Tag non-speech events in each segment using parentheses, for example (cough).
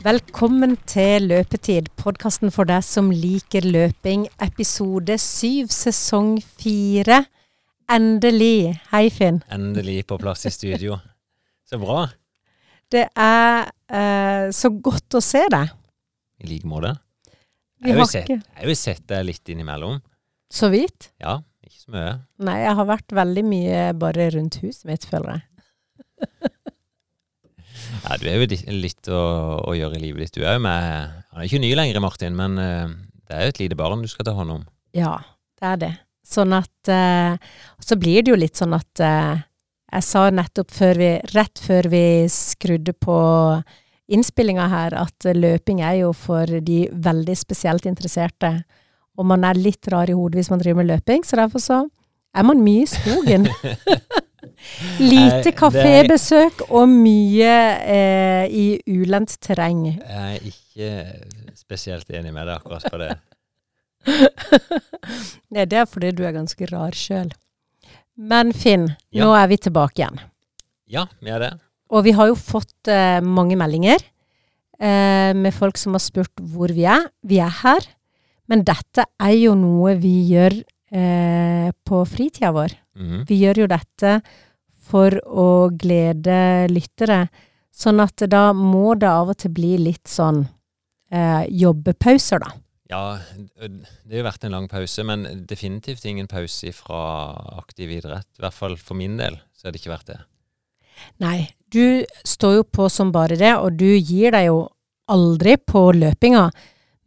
Velkommen til Løpetid, podkasten for deg som liker løping. Episode syv, sesong fire. Endelig. Hei, Finn. Endelig på plass i studio. Så bra. Det er eh, så godt å se deg. I like måte. Vi Jeg har sett, ikke jeg har jo sett deg litt innimellom. Så vidt. Ja, ikke så mye. Nei, jeg har vært veldig mye bare rundt huset mitt, føler jeg. Ja, du er jo litt, å, å gjøre i livet ditt. Du er jo med Han er ikke ny lenger, Martin, men eh, det er jo et lite barn du skal ta hånd om. Ja, det er det. Sånn at eh, Så blir det jo litt sånn at eh, Jeg sa nettopp før vi, rett før vi skrudde på innspillinga her, at løping er jo for de veldig spesielt interesserte. Og man er litt rar i hodet hvis man driver med løping, så derfor så er man mye i skogen. (laughs) Lite kafébesøk og mye eh, i ulendt terreng. Jeg er ikke spesielt enig med deg akkurat på det. (laughs) Nei, det er fordi du er ganske rar sjøl. Men Finn, Ja. nå er vi tilbake igjen. Ja, vi er det. Og vi har jo fått eh, mange meldinger eh, med folk som har spurt hvor vi er. Vi er her, men dette er jo noe vi gjør eh, på fritida vår. Mhm. Vi gjør jo dette for å glede lyttere, sånn at da må det av og til bli litt sånn eh, jobbepauser, da. Ja, det har jo vært en lang pause, men definitivt ingen pause fra aktiv idrett. I hvert fall for min del så har det ikke vært det. Nei, du står jo på som bare det, og du gir deg jo aldri på løpinga.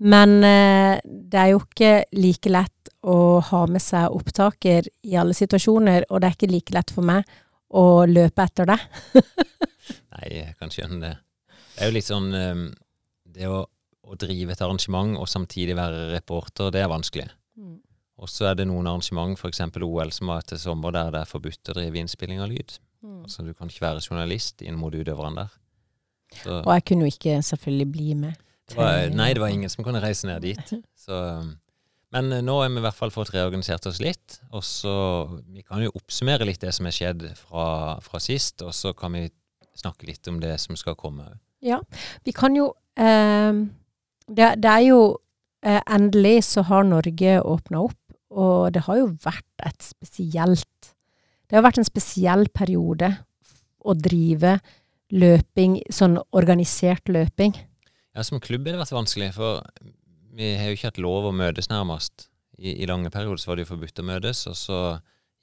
Men eh, det er jo ikke like lett å ha med seg opptaker i alle situasjoner, og det er ikke like lett for meg å løpe etter det. (laughs) Nei, jeg kan skjønne det. Det er jo litt sånn eh, Det å, å drive et arrangement og samtidig være reporter, det er vanskelig. Og så er det noen arrangement, f.eks. OL som var til sommer, der det er forbudt å drive innspilling av lyd. Altså Du kan ikke være journalist inn mot utøverne der. Så Og jeg kunne jo ikke selvfølgelig bli med. det var, nei, det var ingen som kunne reise ned dit. Så, men eh, nå har vi i hvert fall fått reorganisert oss litt. Og så Vi kan jo oppsummere litt det som er skjedd fra, fra sist, og så kan vi snakke litt om det som skal komme. Ja, vi kan jo eh, det, det er jo eh, Endelig så har Norge åpna opp, og det har jo vært et spesielt Det har vært en spesiell periode å drive løping, sånn organisert løping. Ja, Som klubb har det vært vanskelig, for vi har jo ikke hatt lov å møtes nærmest. I, I lange perioder så var det jo forbudt å møtes, og så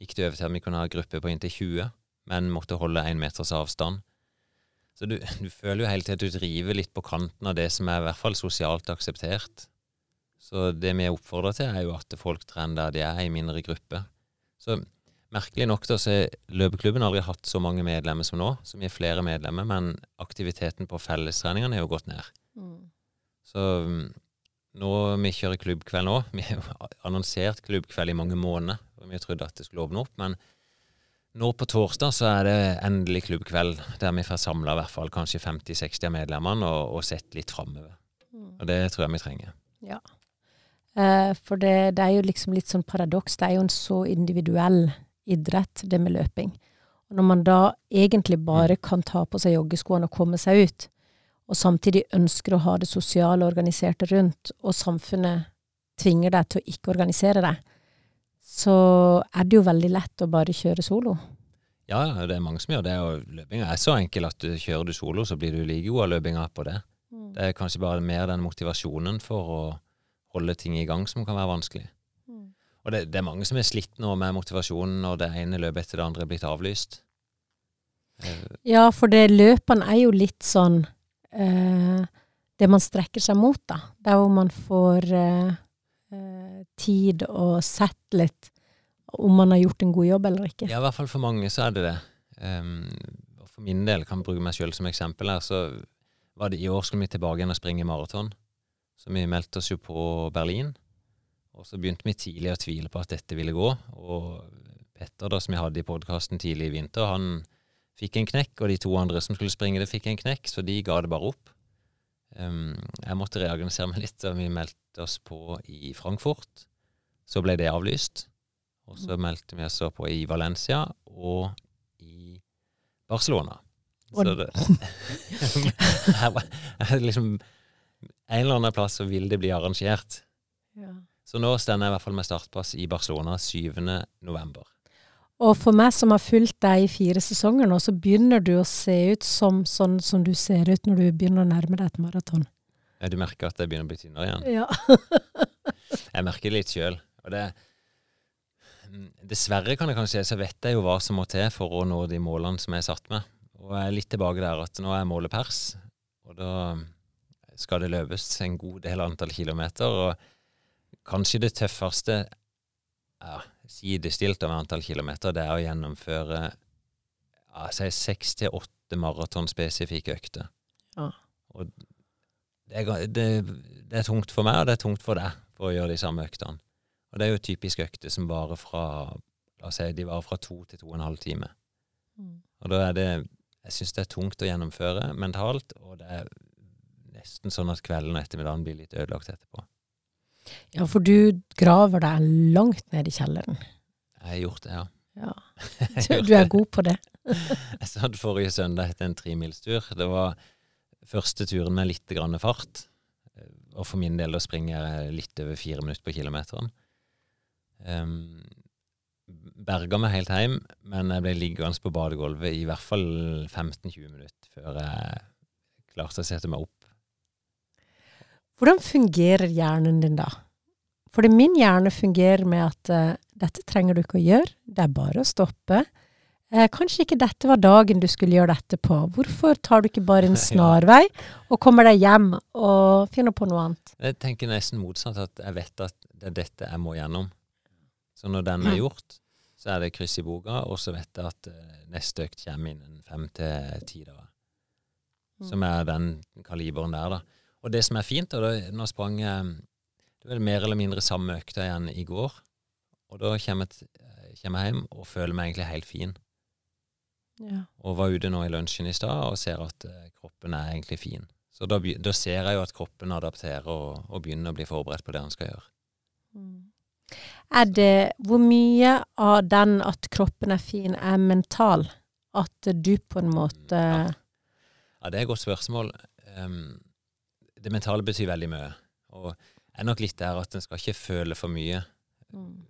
gikk det over til at vi kunne ha grupper på inntil 20, men måtte holde én meters avstand. Så du, du føler jo hele tiden at du driver litt på kanten av det som er i hvert fall sosialt akseptert. Så det vi oppfordrer til, er jo at folk trener der de er, i mindre grupper. Så merkelig nok da, så har løpeklubben aldri hatt så mange medlemmer som nå, så vi er flere medlemmer, men aktiviteten på fellestreningene har jo gått ned. Så mm, nå vi kjører klubbkveld nå, vi har jo annonsert klubbkveld i mange måneder, og vi trodde at det skulle åpne opp, men nå på torsdag så er det endelig klubbkveld, der vi får samla i hvert fall kanskje 50-60 av medlemmene og, og sett litt framover. Og det tror jeg vi trenger. Eh, for det, det er jo liksom litt sånn paradoks. Det er jo en så individuell idrett, det med løping. Og når man da egentlig bare kan ta på seg joggeskoene og komme seg ut, og samtidig ønsker å ha det sosiale organiserte rundt, og samfunnet tvinger deg til å ikke organisere deg, så er det jo veldig lett å bare kjøre solo. Ja, det er mange som gjør det, og løpinga er så enkel at du kjører du solo, så blir du like god av løpinga på det. Det er kanskje bare mer den motivasjonen for å holde ting i gang som kan være vanskelig. Og det, det er mange som er slitt nå med motivasjonen når det ene løpet etter det andre er blitt avlyst. Ja, for det løpene er jo litt sånn eh, Det man strekker seg mot, da. Der hvor man får eh, eh, tid og sett litt om man har gjort en god jobb eller ikke. Ja, i hvert fall for mange så er det det. Um, for min del, kan jeg bruke meg sjøl som eksempel her, så var det i år skulle vi tilbake igjen og springe maraton. Så vi meldte oss jo på Berlin. Og så begynte vi tidlig å tvile på at dette ville gå. Og Petter, da, som jeg hadde i podkasten tidlig i vinter, han fikk en knekk, og de to andre som skulle springe det, fikk en knekk, så de ga det bare opp. Um, jeg måtte reorganisere meg litt, og vi meldte oss på i Frankfurt. Så ble det avlyst. Og så meldte vi oss på i Valencia og i Barcelona. Så det (laughs) liksom, En eller annen plass så vil det bli arrangert. Ja. Så nå stender jeg i hvert fall med startpass i Barcelona 7. november. Og for meg som har fulgt deg i fire sesonger nå, så begynner du å se ut som sånn som du ser ut når du begynner å nærme deg et maraton. Ja, Du merker at jeg begynner å bli tynnere igjen? Ja. (laughs) Jeg merker litt sjøl. Og det mm, Dessverre, kan jeg kanskje si, så vet jeg jo hva som må til for å nå de målene som jeg er satt med. Og jeg er litt tilbake der at nå er målet pers, og da skal det løpes en god del antall kilometer. Og kanskje det tøffeste ja, sidestilt av antall kilometer, det er å gjennomføre si seks til åtte maratonspesifikke økter. Ja. Og det er, det, det er tungt for meg, og det er tungt for deg for å gjøre de samme øktene. Og det er jo typisk økter som varer fra la oss si, de varer fra to til to og en halv time. Mm. Og da er det Jeg syns det er tungt å gjennomføre mentalt, og det er nesten sånn at kvelden og ettermiddagen blir litt ødelagt etterpå. Ja, for du graver deg langt ned i kjelleren. Jeg har gjort det, ja. Ja. (laughs) Du, du er god på det. (laughs) Jeg satt forrige søndag etter en tremilstur. Det var første turen med litt grann fart. Og for min del da springer jeg litt over fire minutter på kilometeren. Um, berga meg helt hjem, men jeg ble liggende på badegulvet i hvert fall 15-20 minutter før jeg klarte å sette meg opp. Hvordan fungerer hjernen din da? Fordi min hjerne fungerer med at uh, dette trenger du ikke å gjøre, det er bare å stoppe. Uh, kanskje ikke dette var dagen du skulle gjøre dette på. Hvorfor tar du ikke bare en (laughs) snarvei og kommer deg hjem og finner på noe annet? Jeg tenker nesten motsatt, at jeg vet at det er dette jeg må gjennom. Så når den er gjort, så er det kryss i boka, og så vet jeg at uh, neste økt kommer innen fem til ti dager. Som er den kaliberen der, da. Og det som er fint, og da, nå sprang jeg det var mer eller mindre samme økta igjen i går, og da kommer jeg, eh, kommer hjem og føler meg egentlig helt fin. Ja. Og var ute nå i lunsjen i stad og ser at eh, kroppen er egentlig fin. Så da, da ser jeg jo at kroppen adapterer og, og begynner å bli forberedt på det han skal gjøre. Er det Hvor mye av den at kroppen er fin, er mental? At du på en måte Ja. Ja, det er et godt spørsmål. Ehm, det mentale betyr veldig mye. Og er nok litt der at en skal ikke føle for mye. Mm.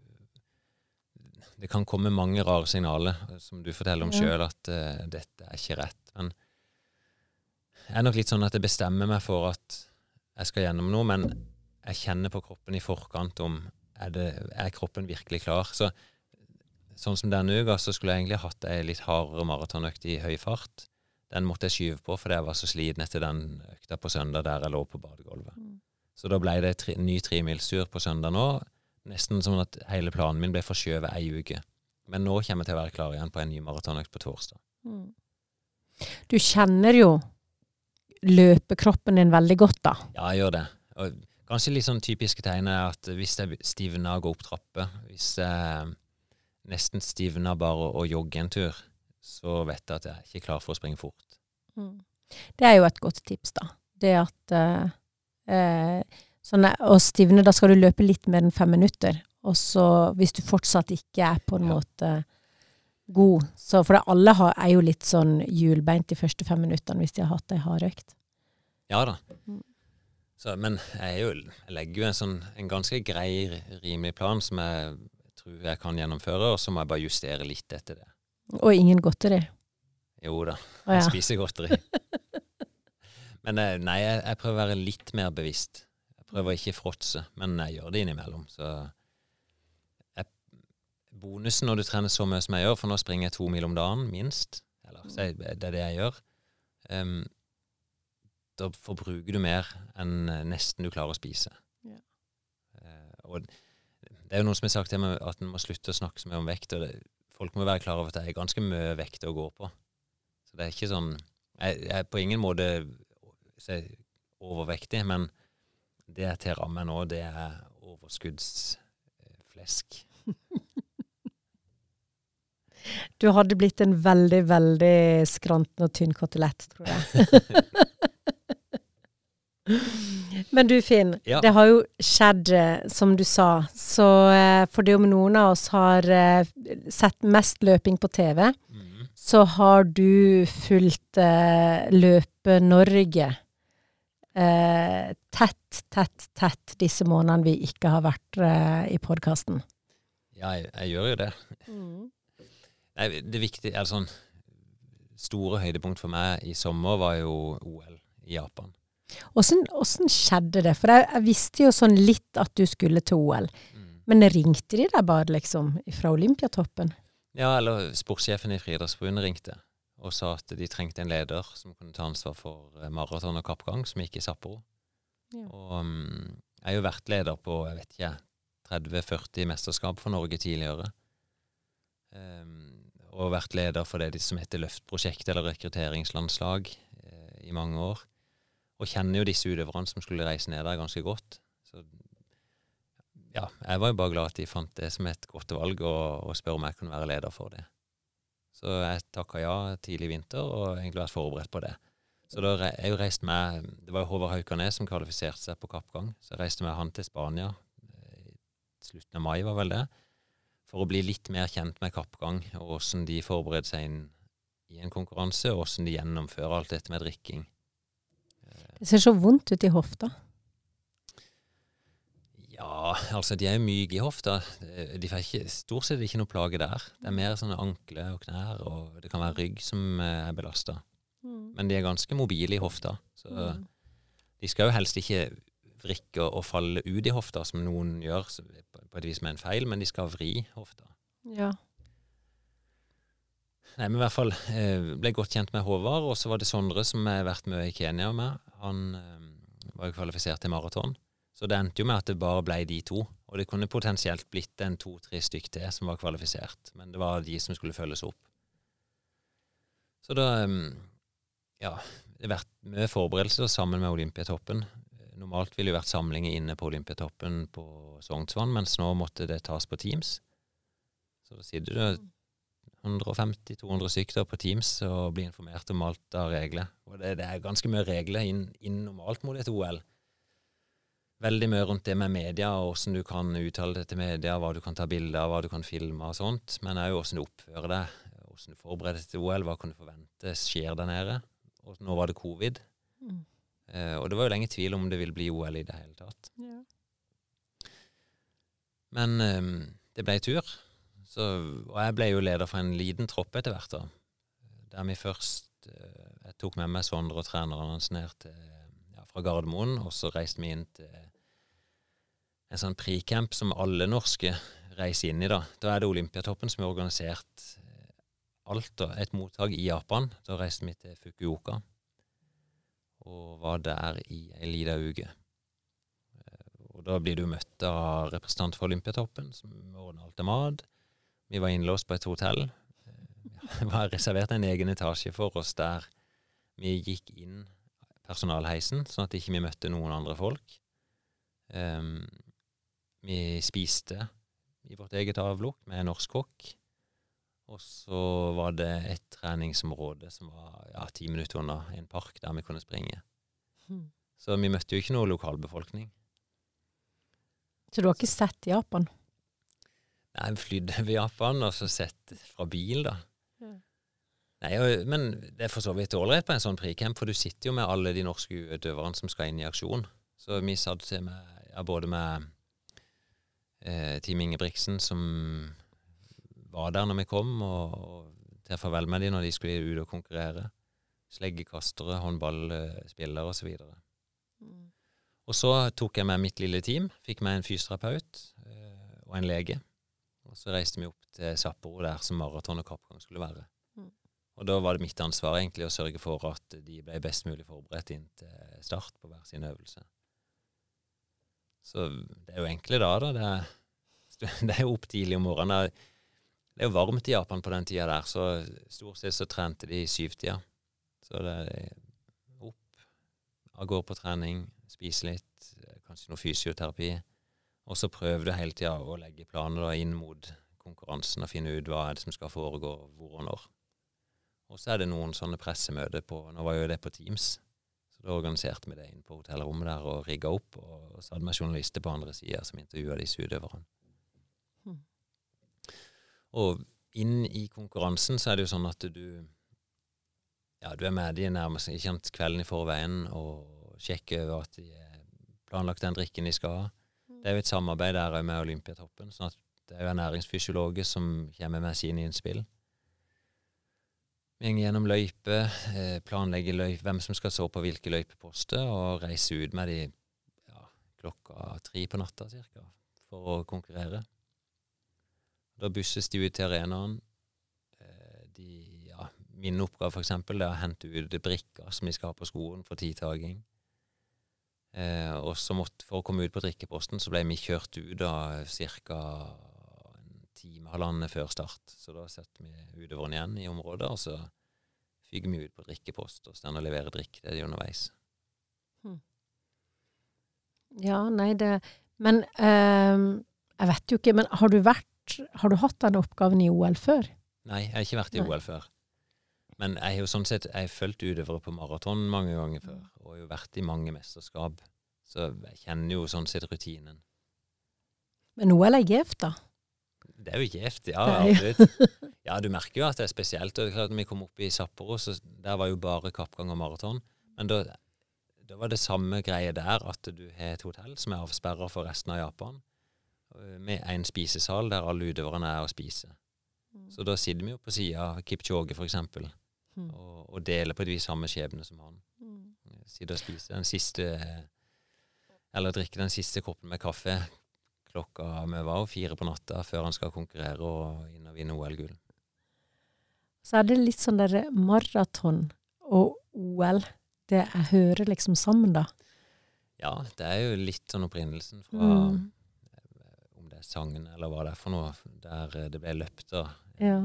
Det kan komme mange rare signaler, som du forteller om Ja. sjøl, at uh, dette er ikke rett. Men jeg er nok litt sånn at jeg bestemmer meg for at jeg skal gjennom noe, men jeg kjenner på kroppen i forkant om er, det, er kroppen virkelig klar. Så sånn som denne uka, så skulle jeg egentlig hatt ei litt hardere maratonøkt i høy fart. Den måtte jeg skyve på fordi jeg var så sliten etter den økta på søndag der jeg lå på badegulvet. Mm. Så da ble det tre, ny tremilstur på søndag nå. Nesten sånn at hele planen min ble forskjøvet ei uke. Men nå kommer jeg til å være klar igjen på en ny maratonøkt på torsdag. Mm. Du kjenner jo løpekroppen din veldig godt, da. Ja, jeg gjør det. Og kanskje litt sånn typiske tegn er at hvis jeg stivner og går opp trapper, hvis jeg nesten stivner bare å, jogge en tur, så vet jeg at jeg er ikke klar for å springe fort. Det er jo et godt tips, da. Det at eh, eh, sånn, Å stivne, da skal du løpe litt mer enn fem minutter. Og så, hvis du fortsatt ikke er på en Ja. måte god så For det, alle har, er jo litt sånn hjulbeint de første fem minuttene hvis de har hatt ei hard økt. Ja da. Mm. Så, men jeg, er jo, jeg legger jo en, sånn, en ganske grei, rimelig plan som jeg tror jeg kan gjennomføre, og så må jeg bare justere litt etter det. Og ingen godteri. Jo da, jeg ja. spiser godteri. (laughs) men eh, nei, jeg, jeg prøver å være litt mer bevisst. Jeg prøver ikke fråtse, men jeg gjør det innimellom. Så jeg, bonusen når du trener så mye som jeg gjør, for nå springer jeg to mil om dagen, minst, eller så er det er det jeg gjør, um, da forbruker du mer enn eh, nesten du klarer å spise. Ja. Uh, og det er jo noen som har sagt til meg at en må slutte å snakke så mye om vekt. og det, Folk må være klar over at det er ganske mye vekt å gå på. Så det er ikke sånn Jeg, jeg er på ingen måte jeg er overvektig, men det jeg tar av meg nå, det er overskuddsflesk. (laughs) Du hadde blitt en veldig, veldig skranten og tynn kotelett, tror jeg. (laughs) Men du Finn, Ja. det har jo skjedd, eh, som du sa. Så for fordi om noen av oss har eh, sett mest løping på TV, mm. så har du fulgt eh, Løpe-Norge eh, tett, tett, tett disse månedene vi ikke har vært eh, i podkasten. Ja, jeg, jeg, gjør jo det. Nei, det viktige, altså sånn Store høydepunkt for meg i sommer var jo OL i Japan. Åssen skjedde det? For jeg, jeg, visste jo sånn litt at du skulle til OL. Mm. Men ringte de deg bare, liksom, fra Olympiatoppen? Ja, eller sportssjefen i Friidrettsforbundet ringte og sa at de trengte en leder som kunne ta ansvar for eh, maraton og kappgang, som gikk i Sapporo. Ja. Og um, jeg har jo vært leder på jeg vet ikke, 30-40 mesterskap for Norge tidligere. Um, og vært leder for det som heter Løftprosjekt, eller rekrutteringslandslag, uh, i mange år. Og kjenner jo disse utøverne som skulle reise ned der, ganske godt. Så ja, jeg var jo bare glad at de fant det som et godt valg, og, og spør om jeg kunne være leder for det. Så jeg takka ja tidlig i vinter, og egentlig vært forberedt på det. Så da jeg jo reist med Det var jo Håvard Haukanes som kvalifiserte seg på kappgang. Så jeg reiste med han til Spania. I slutten av mai, var vel det. For å bli litt mer kjent med kappgang, og åssen de forbereder seg inn i en konkurranse, og åssen de gjennomfører alt dette med drikking. Det ser så vondt ut i hofta. Ja, altså de er myke i hofta. De får ikke, stort sett ikke noe plage der. Det er mer sånne ankler og knær, og det kan være rygg som eh, er belasta. Mm. Men de er ganske mobile i hofta. Så mm. de skal jo helst ikke vrikke og falle ut i hofta, som noen gjør på et vis med en feil, men de skal vri hofta. Ja. Nei, men i hvert fall ble ble godt kjent med Håvard, og så var det Sondre som jeg har vært med i Kenya med. Han eh, var jo kvalifisert til maraton. Så det endte jo med at det bare ble de to. Og det kunne potensielt blitt en to-tre stykk til som var kvalifisert. Men det var de som skulle følges opp. Så da Ja, det har vært mye forberedelser sammen med Olympiatoppen. Normalt ville det vært samlinger inne på Olympiatoppen på Sognsvann, mens nå måtte det tas på Teams. Så da sitter det 150-200 stykker på Teams og blir informert om alt av regler. Og det, det er ganske mye regler inn, inn alt mot et OL veldig mye rundt det med media, og hvordan du kan uttale det til media, hva du kan ta bilder av, hva du kan filme og sånt, men òg hvordan du oppfører deg, hvordan du forbereder deg til OL, hva kan du forvente skjer der nede. Og nå var det covid. Mm. Uh, og det var jo lenge tvil om det ville bli OL i det hele tatt. Ja. Men um, det ble tur. Så, og jeg ble jo leder for en liten tropp etter hvert, da. Der vi først eh, Jeg tok med meg Sondre og treneren hans ned til, ja, fra Gardermoen, og så reiste vi inn til en sånn pricamp som alle norske reiser inn i. Da Da er det Olympiatoppen som har organisert eh, alt. da, Et mottak i Japan. Da reiste vi til Fukuoka og var der i ei lita uke. Eh, og Da blir du møtt av representant for Olympiatoppen, som ordner alt av mat. Vi var innlåst på et hotell. Eh, det var reservert en egen etasje for oss der vi gikk inn personalheisen, sånn at ikke vi møtte noen andre folk. Um, vi spiste i vårt eget avlukk med en norsk kokk. Og så var det et treningsområde som var ja, ti minutter unna en park der vi kunne springe. Hmm. Så vi møtte jo ikke noe lokalbefolkning. Så du har ikke sett Japan? Nei, vi flydde (laughs) over Japan, og så sett fra bil, da. Ja. Nei, Men det er for så vidt ålreit på en sånn pricamp, for du sitter jo med alle de norske utøverne som skal inn i aksjon. Så vi satt med, ja, både med eh, Team Ingebrigtsen, som var der når vi kom, og, og til farvel med dem når de skulle ut og konkurrere. Sleggekastere, håndballspillere osv. Mm. Og så tok jeg med mitt lille team, fikk med en fysioterapeut eh, og en lege. Og så reiste vi opp til Sapporo, der som maraton og kappgang skulle være. Mm. Og da var det mitt ansvar egentlig å sørge for at de ble best mulig forberedt inn til start på hver sin øvelse. Så det er jo enkle da, da. Det er, (laughs) det er jo opp tidlig om morgenen. Det er jo varmt i Japan på den tida der, så stort sett så trente de i syvtida. Så det er opp, av gårde på trening, spise litt, kanskje noe fysioterapi. Og så prøver du hele tida å legge planer inn mot konkurransen og finne ut hva er det som skal foregå, hvor og når. Og så er det noen sånne pressemøter på Nå var jo det på Teams. Så da organiserte vi det inn på hotellrommet der og rigga opp. Og så hadde vi journalister på andre sida som intervjua disse utøverne. Mm. Og inn i konkurransen så er det jo sånn at du ja, du er med de nærmest ikke sant, kvelden i forveien og sjekker over at de er planlagt den drikken de skal ha. Det er jo et samarbeid der med Olympiatoppen. sånn at det er jo ernæringsfysiologer som kommer med sine innspill. Vi går gjennom løype, eh, planlegger løype, hvem som skal så på hvilke løypeposter, og reiser ut med de ja, klokka tre på natta cirka, for å konkurrere. Da busses de ut til arenaen. Eh, ja, min oppgave for eksempel, er å hente ut brikker som de skal ha på skoen for tidtaking. Eh, og så måtte, For å komme ut på drikkeposten så ble vi kjørt ut da ca. en time, halvannen før start. Så da setter vi utøveren igjen i området, og så fyker vi ut på drikkepost og står og leverer drikk til de underveis. Ja, nei, det Men eh, jeg vet jo ikke Men har du vært Har du hatt denne oppgaven i OL før? Nei, jeg har ikke vært i Nei. OL før. Men jeg har jo sånn sett jeg har fulgt utøvere på maraton mange ganger før, og har jo vært i mange mesterskap. Så jeg kjenner jo sånn sett rutinen. Men OL er gjevt, da. Det er jo gjevt, ja. Det absolutt. (laughs) Ja, du merker jo at det er spesielt. og det er klart når vi kom opp i Sapporo, så der var jo bare kappgang og maraton. Men da, da var det samme greie der, at du har et hotell som er avsperra for resten av Japan, øh, med en spisesal der alle utøverne er og spiser. Så da sitter vi jo på sida av Kipchoge, for eksempel, Mm. og, og deler på de samme skjebne som han. Sitter og spiser den siste Eller drikker den siste koppen med kaffe klokka vi var fire på natta før han skal konkurrere og inn og vinne OL-gull. Så er det litt sånn der maraton og OL. Det jeg hører liksom sammen, da. Ja, det er jo litt sånn opprinnelsen fra Mm. om det er sangen eller hva det er for noe, der eh, det ble løpt da, Ja.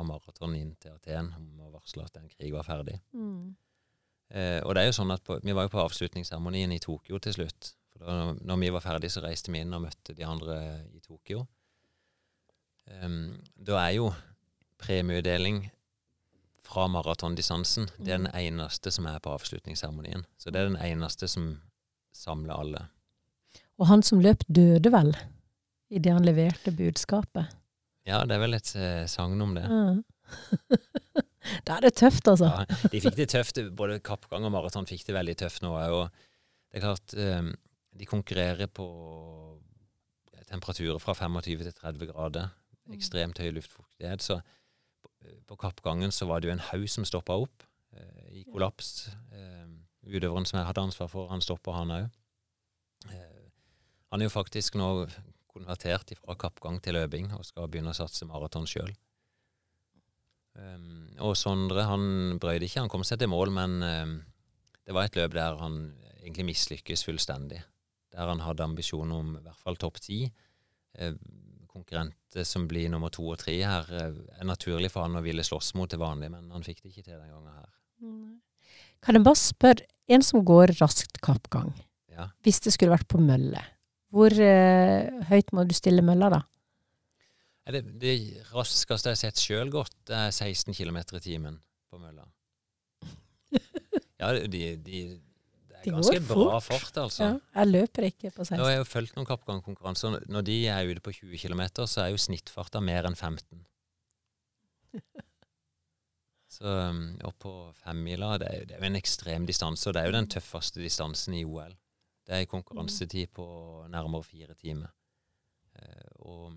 Fra maraton inn til Aten om å varsle at en krig var ferdig. Mm. Eh, og det er jo sånn at på, Vi var jo på avslutningsseremonien i Tokyo til slutt. For da når vi var ferdig, så reiste vi inn og møtte de andre i Tokyo. Um, da er jo premieutdeling fra maratondistansen det er den eneste som er på avslutningsseremonien. Så det er den eneste som samler alle. Og han som løp, døde vel idet han leverte budskapet. Ja, det er vel et eh, sagn om det. Ja. (laughs) da er det tøft, altså. Ja, de fikk det tøft. Både kappgang og maraton fikk det veldig tøft nå. òg. det er klart, eh, de konkurrerer på temperaturer fra 25 til 30 grader. Ekstremt høy luftfuktighet. Så på, på kappgangen så var det jo en haug som stoppa opp eh, i kollaps. Eh, utøveren som jeg hadde ansvar for, han stoppa, han òg. Eh, han er jo faktisk nå konvertert fra kappgang til løping og skal begynne å satse maraton sjøl. Um, og Sondre han brøyde ikke, han kom seg til mål, men um, det var et løp der han egentlig mislykkes fullstendig. Der han hadde ambisjon om i hvert fall topp ti. Eh, konkurrenter som blir nummer to og tre her, eh, er naturlig for han å ville slåss mot det vanlige, men han fikk det ikke til den gangen her. Kan jeg bare spørre, en som går raskt kappgang, Ja. hvis det skulle vært på mølle, hvor eh, høyt må du stille mølla da? Det, det raskeste jeg har sett sjøl gått, er 16 km i timen på mølla. (laughs) Ja, de, de, det er De ganske bra fart, altså. Ja, jeg løper ikke på 16. Nå har jeg jo fulgt noen kappgangkonkurranser. Når de er ute på 20 km, så er jo snittfarta mer enn 15. (laughs) Så um, opp på femmila, det, er jo- det er jo en ekstrem distanse, og det er jo den tøffeste distansen i OL. Det er en konkurransetid på nærmere fire timer. Eh, og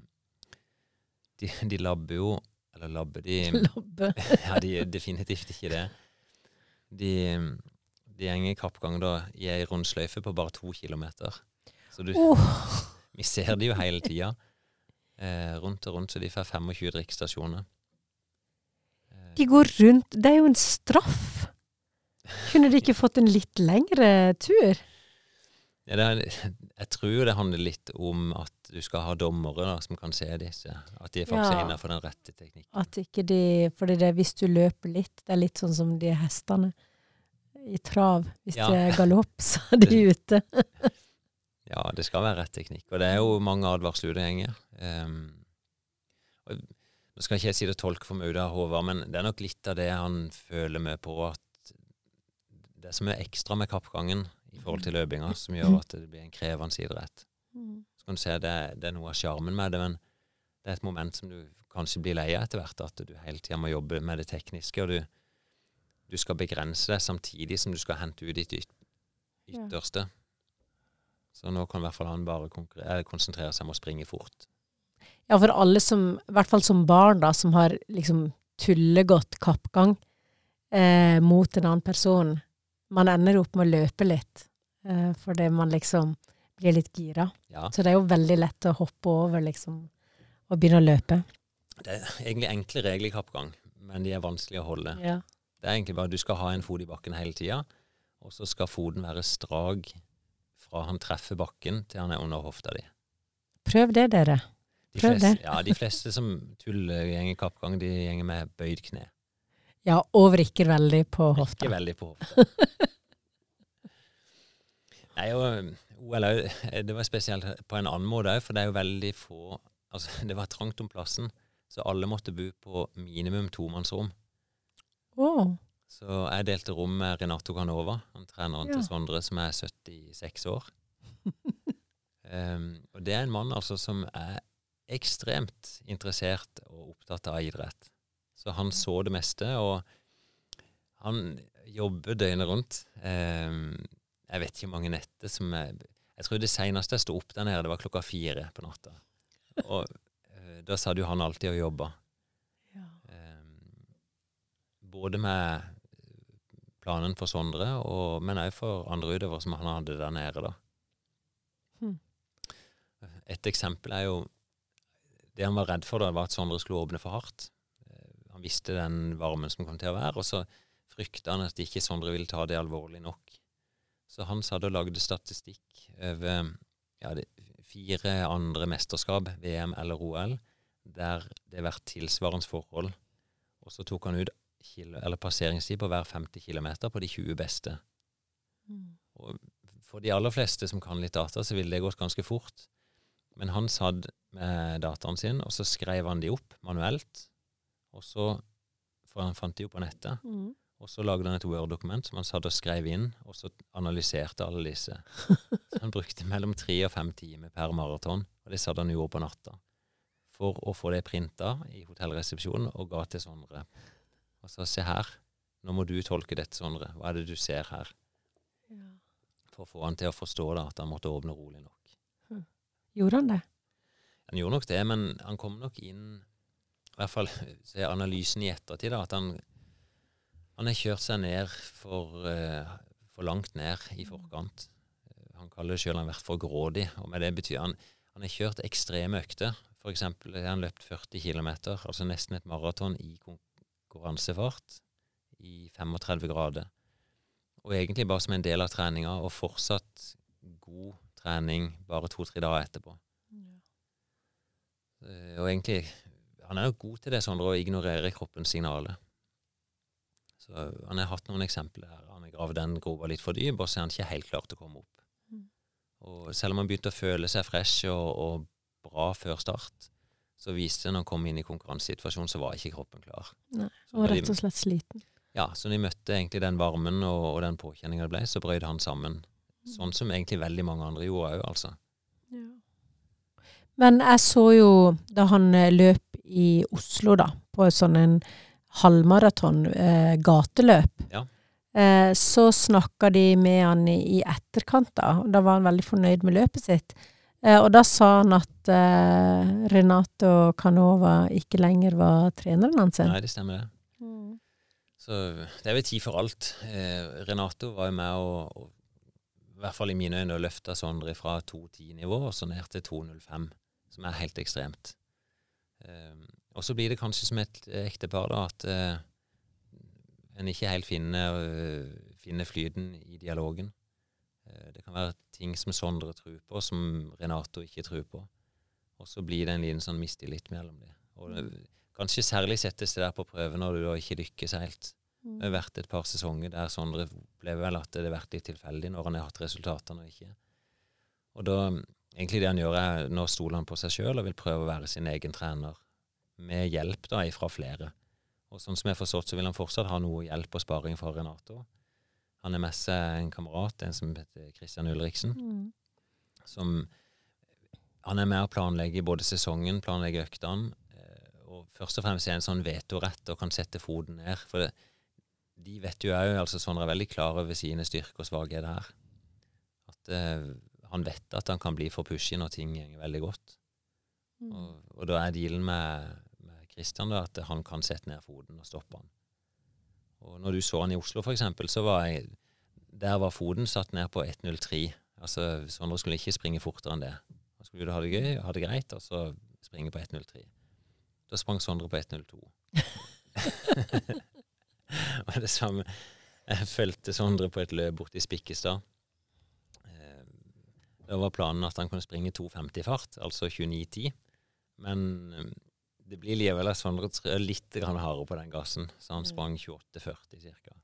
de, de labber jo Eller labber de (laughs) Labbe. (laughs) Ja, de er definitivt ikke det. De, de gjenger kappgang da i ei rundsløyfe på bare to kilometer. Så du, oh. (laughs) vi ser de jo hele tida. Eh, rundt og rundt, så de får 25 drikkestasjoner. Eh, de går rundt. Det er jo en straff. Kunne de ikke fått en litt lengre tur? Ja, det er, jeg tror det handler litt om at du skal ha dommere da, som kan se disse. At de faktisk Ja. er innenfor den rette teknikken. At ikke de Fordi det, er hvis du løper litt, det er litt sånn som de hestene i trav. Hvis Ja. det er galopp, så er de (laughs) ute. Ja, det skal være rett teknikk. Og det er jo mange advarsler ute henger. Um, og nå skal ikke jeg si det tolke for mye av Håvard, men det er nok litt av det han føler med på at det som er ekstra med kappgangen i forhold til løpinga som gjør at det blir en krevende idrett. Så kan du se det, det er noe av sjarmen med det, men det er et moment som du kanskje blir lei av etter hvert, at du hele tida må jobbe med det tekniske, og du, du skal begrense det samtidig som du skal hente ut ditt yt Ja. ytterste. Så nå kan i hvert fall han bare konsentrere seg om å springe fort. Ja, for alle som, i hvert fall som barn, da, som har liksom tullegått kappgang eh, mot en annen person, man ender opp med å løpe litt, eh, fordi man liksom blir litt gira. Ja, Så det er jo veldig lett å hoppe over, liksom, og begynne å løpe. det er egentlig enkle regler i kappgang, men de er vanskelig å holde. Ja. Det er egentlig bare du skal ha en fot i bakken hele tida, og så skal foten være strak fra han treffer bakken til han er under hofta di. Prøv det, dere. De fleste, det. ja, de fleste som tuller gjenger kappgang, de gjenger med bøyd kne. Ja, og vrikker veldig på hofta. Ikke veldig på hofta. (laughs) Nei, og OL òg, det var spesielt på en annen måte òg, for det er jo veldig få Altså, (laughs) det var trangt om plassen, så alle måtte bo på minimum tomannsrom. Oh. Så jeg delte rom med Renato Canova, han treneren Ja. til Sondre, som er 76 år. (laughs) um, og det er en mann altså som er ekstremt interessert og opptatt av idrett. Så han så det meste, og han jobber døgnet rundt. Em, jeg vet ikke hvor mange netter som er Jeg tror det seneste jeg sto opp der nede, det var klokka fire på natta. Og eh, da satt jo han alltid og jobba. ja. Eh, både med planen for Sondre, og, men òg for andre utøvere som han hadde der nede. da. Hmm. Et eksempel er jo Det han var redd for, da, var at Sondre skulle åpne for hardt. Visste den varmen som kom til å være, og så frykta han at ikke Sondre ville ta det alvorlig nok. Så han satt og lagde statistikk over ja, fire andre mesterskap, VM eller OL, der det har vært tilsvarende forhold. Og så tok han ut kilo, eller passeringstid på hver 50 km på de 20 beste. Mm. Og for de aller fleste som kan litt data, så ville det gått ganske fort. Men han satt med dataen sin, og så skrev han de opp manuelt. Og så, for han fant de jo på nettet, Mm. og så lagde han et Word-dokument som han satt og skrev inn, og så analyserte alle disse. (laughs) Så han brukte mellom tre og fem timer per maraton, og det satt han og gjorde på natta. For å få det printa i hotellresepsjonen og ga til Sondre. Og sa se her, nå må du tolke dette, Sondre. Hva er det du ser her? Ja. For å få han til å forstå da, at han måtte åpne rolig nok. Gjorde han det? Han gjorde nok det, men han kom nok inn I hvert fall (laughs) så er analysen i ettertid da, at han han har kjørt seg ned for, uh, for langt ned i forkant. Eh, Han kaller det sjøl han har vært for grådig, og med det betyr han han har kjørt ekstreme økter. Eksempel har han løpt 40 km, altså nesten et maraton i konkurransefart i 35 grader. Og egentlig bare som en del av treninga, og fortsatt god trening bare to-tre dager etterpå. Eh, Og egentlig Han er jo god til det, Sondre, å ignorere kroppens signaler. Så han har hatt noen eksempler her. Han har gravd den grova litt for dyp, og så er han ikke helt klar til å komme opp. Mm. Og selv om han begynte å føle seg fresh og, og bra før start, så viste det når han kom inn i konkurransesituasjonen, så var ikke kroppen klar. Nei, Han var rett og slett sliten. Ja, så når de møtte egentlig den varmen og, og den påkjenninga det ble, så brøt han sammen. Sånn som egentlig veldig mange andre gjorde òg, altså. Men jeg så jo da han eh, løp i Oslo, da, på sånn en halvmaraton, eh, gateløp, Ja. eh, så snakka de med han i, i etterkant, da. og Da var han veldig fornøyd med løpet sitt. Eh, og da sa han at eh, Renato Canova ikke lenger var treneren hans. Nei, det stemmer det. Mm. Så det er vel tid for alt. Eh, Renato var jo med og, og i hvert fall i mine øyne løfta Sondre fra 2.10-nivå og så ned til 2.05, som er helt ekstremt. Eh, og så blir det kanskje som et ektepar da, at eh, en ikke helt finner, øh, finner flyten i dialogen. Eh, det kan være ting som Sondre tror på, som Renato ikke tror på. Og så blir det en liten sånn mistillit mellom dem. Og det, kanskje særlig settes det der på prøve når du da ikke lykkes helt. Mm. Det har vært et par sesonger der Sondre opplever vel at det har vært litt tilfeldig når han har hatt resultatene og ikke. Og da, egentlig det han gjør er, nå stoler han på seg sjøl og vil prøve å være sin egen trener, med hjelp da fra flere. Og sånn som jeg har forstått, så vil han fortsatt ha noe hjelp og sparing fra Renato. Han er med seg en kamerat, en som heter Christian Ulriksen, Mm. som han er med å planlegge både sesongen, planlegge øktene, eh, og først og fremst er en sånn vetorett og kan sette foten ned. For det, de vet jo òg, altså Sondre er veldig klar over sine styrker og svakheter her. At eh, han vet at han kan bli for pushy når ting går veldig godt. Mm. Og, og, da er dealen med, med Christian da, at han kan sette ned foten og stoppe han. Og når du så han i Oslo, for eksempel, så var jeg Der var foten satt ned på 1.03. Altså, Sondre skulle ikke springe fortere enn det. Han skulle ha det gøy, ha det greit, og så springe på 1.03. Da sprang Sondre på 1.02. (laughs) (laughs) og det samme Jeg fulgte Sondre på et løp borte i Spikkestad. Da var planen at han kunne springe 2,50 fart, altså 29,10. Men eh, det blir likevel litt hardere på den gassen, så han mm. sprang 28,40 ca.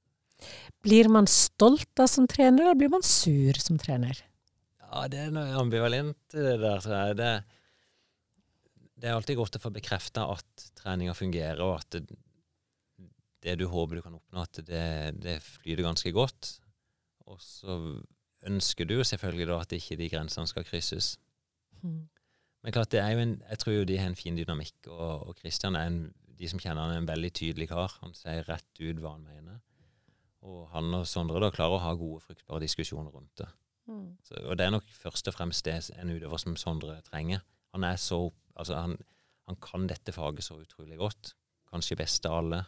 Blir man stolt da som trener, eller blir man sur som trener? Ja, det er noe ambivalent, det der. tror jeg. Det, det er alltid godt å få bekrefta at treninga fungerer, og at det, det, du håper du kan oppnå, at det, det flyter ganske godt. Og så ønsker du jo selvfølgelig da at ikke de grensene skal krysses. Mm. Men klart, det er jo en, jeg tror jo de har en fin dynamikk, og, og Christian er en, de som kjenner han er en veldig tydelig kar. Han sier rett ut hva han mener. Og han og Sondre da klarer å ha gode, fruktbare diskusjoner rundt det. Mm. Så, og det er nok først og fremst det en utøver som Sondre trenger. Han er så, altså han, han kan dette faget så utrolig godt. Kanskje best av alle.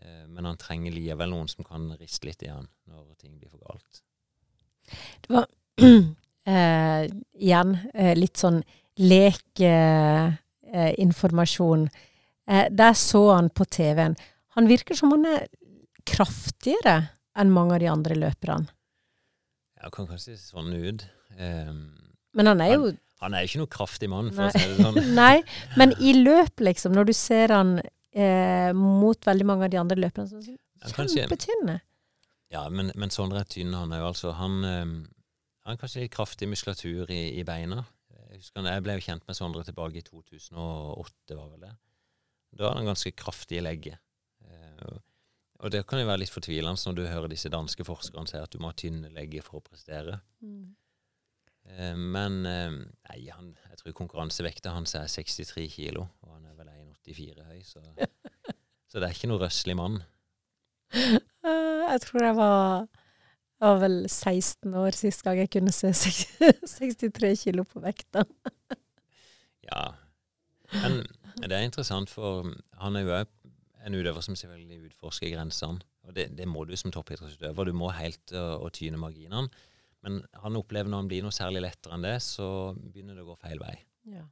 Eh, men han trenger likevel noen som kan riste litt i han når ting blir for galt. Det var (clears throat) eh, igjen eh, litt sånn lekeinformasjon. Eh, eh, der så han på TV-en. Han virker som han er kraftigere enn mange av de andre løperne. Ja, kan kanskje se sånn ut. Um, men han er jo han, han er ikke noe kraftig mann, for Nei. å si det sånn. (laughs) Nei, men i løp, liksom, når du ser han eh, mot veldig mange av de andre løperne, så er han kjempetynne. Ja, men, men Sondre er tynn, han er jo altså Han, um, har kanskje litt kraftig muskulatur i, i beina. Jeg husker jeg ble jo kjent med Sondre tilbake i 2008, var vel det. Da hadde han ganske kraftige legger. Eh, og det kan jo være litt fortvilende når du hører disse danske forskerne si at du må ha tynne legger for å prestere. Mm. Eh, men eh, nei, han, jeg tror konkurransevekta hans er 63 kilo, og han er vel 1,84 høy, så, (laughs) så, det er ikke noe røslig mann. (laughs) Jeg tror jeg var var vel 16 år sist gang jeg kunne se 63 (laughs) kilo på vekta. ja. Men det er interessant, for han er jo en utøver som selvfølgelig utforsker grensene. Og det, det må du som toppidrettsutøver. Du må helt å tyne marginene. Men han opplever når han blir noe særlig lettere enn det, så begynner det å gå feil vei. Ja.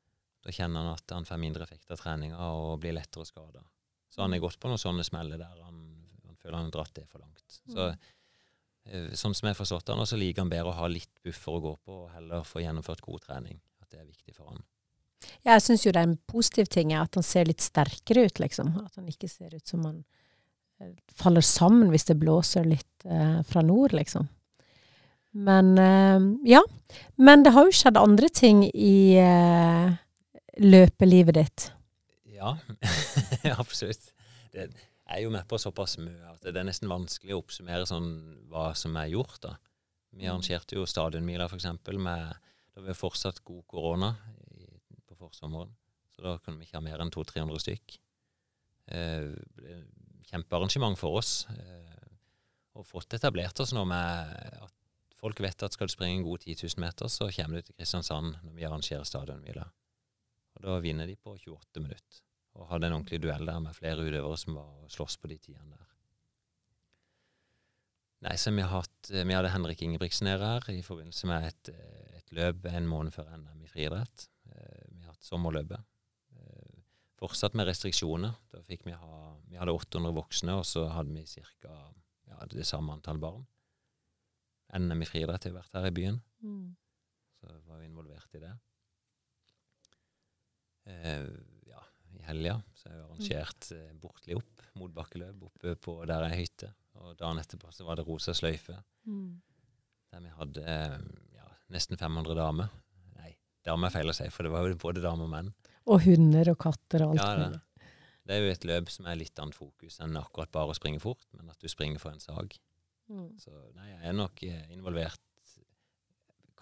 Da kjenner han at han får mindre effekt av treninga og blir lettere skada. Så han er gått på noen sånne smeller der han føler han har dratt det for langt. Så mm. Eh, sånn som jeg har forstått han, så liker han bedre å ha litt buffer å gå på, og heller få gjennomført god trening. At det er viktig for han. Ja, jeg syns jo det er en positiv ting at han ser litt sterkere ut, liksom. At han ikke ser ut som han eh, faller sammen hvis det blåser litt eh, fra nord, liksom. Men eh, ja. Men det har jo skjedd andre ting i eh, løpelivet ditt. Ja, (laughs) absolutt. Det, er jo med på såpass mye at det er nesten vanskelig å oppsummere sånn hva som er gjort. da. Vi mm. arrangerte jo stadionmila f.eks. med Da var det fortsatt god korona i, på forsommeren, så da kunne vi ikke ha mer enn 200-300 stykk. Eh, kjempearrangement for oss. Eh, og fått etablert oss nå med at folk vet at skal du springe en god 10 000 meter, så kommer du til Kristiansand når vi arrangerer stadionmila. Og da vinner de på 28 minutter og hadde en ordentlig duell der med flere utøvere som var og sloss på de tidene der. Nei, så vi, hatt, vi hadde Henrik Ingebrigtsen nede her i forbindelse med et, et, løp en måned før NM i friidrett. Eh, vi har hatt sommerløpet. Eh, fortsatt med restriksjoner. Da fikk vi ha Vi hadde 800 voksne, og så hadde vi ca. Ja, det samme antall barn. NM i friidrett har vært her i byen. Mm. Så var vi involvert i det. Eh, helga. Så jeg har arrangert bortlig Bortli opp, motbakkeløp, oppe på der jeg hytte. Og dagen etterpå så var det Rosa sløyfe. Mm. Der vi hadde eh, ja, nesten 500 damer. Nei, damer er feil å si, for det var jo både damer og menn. Og hunder og katter og alt ja, det. Det er jo et løp som er litt annet fokus enn akkurat bare å springe fort, men at du springer for en sag. Mm. Så nei, jeg er nok eh, involvert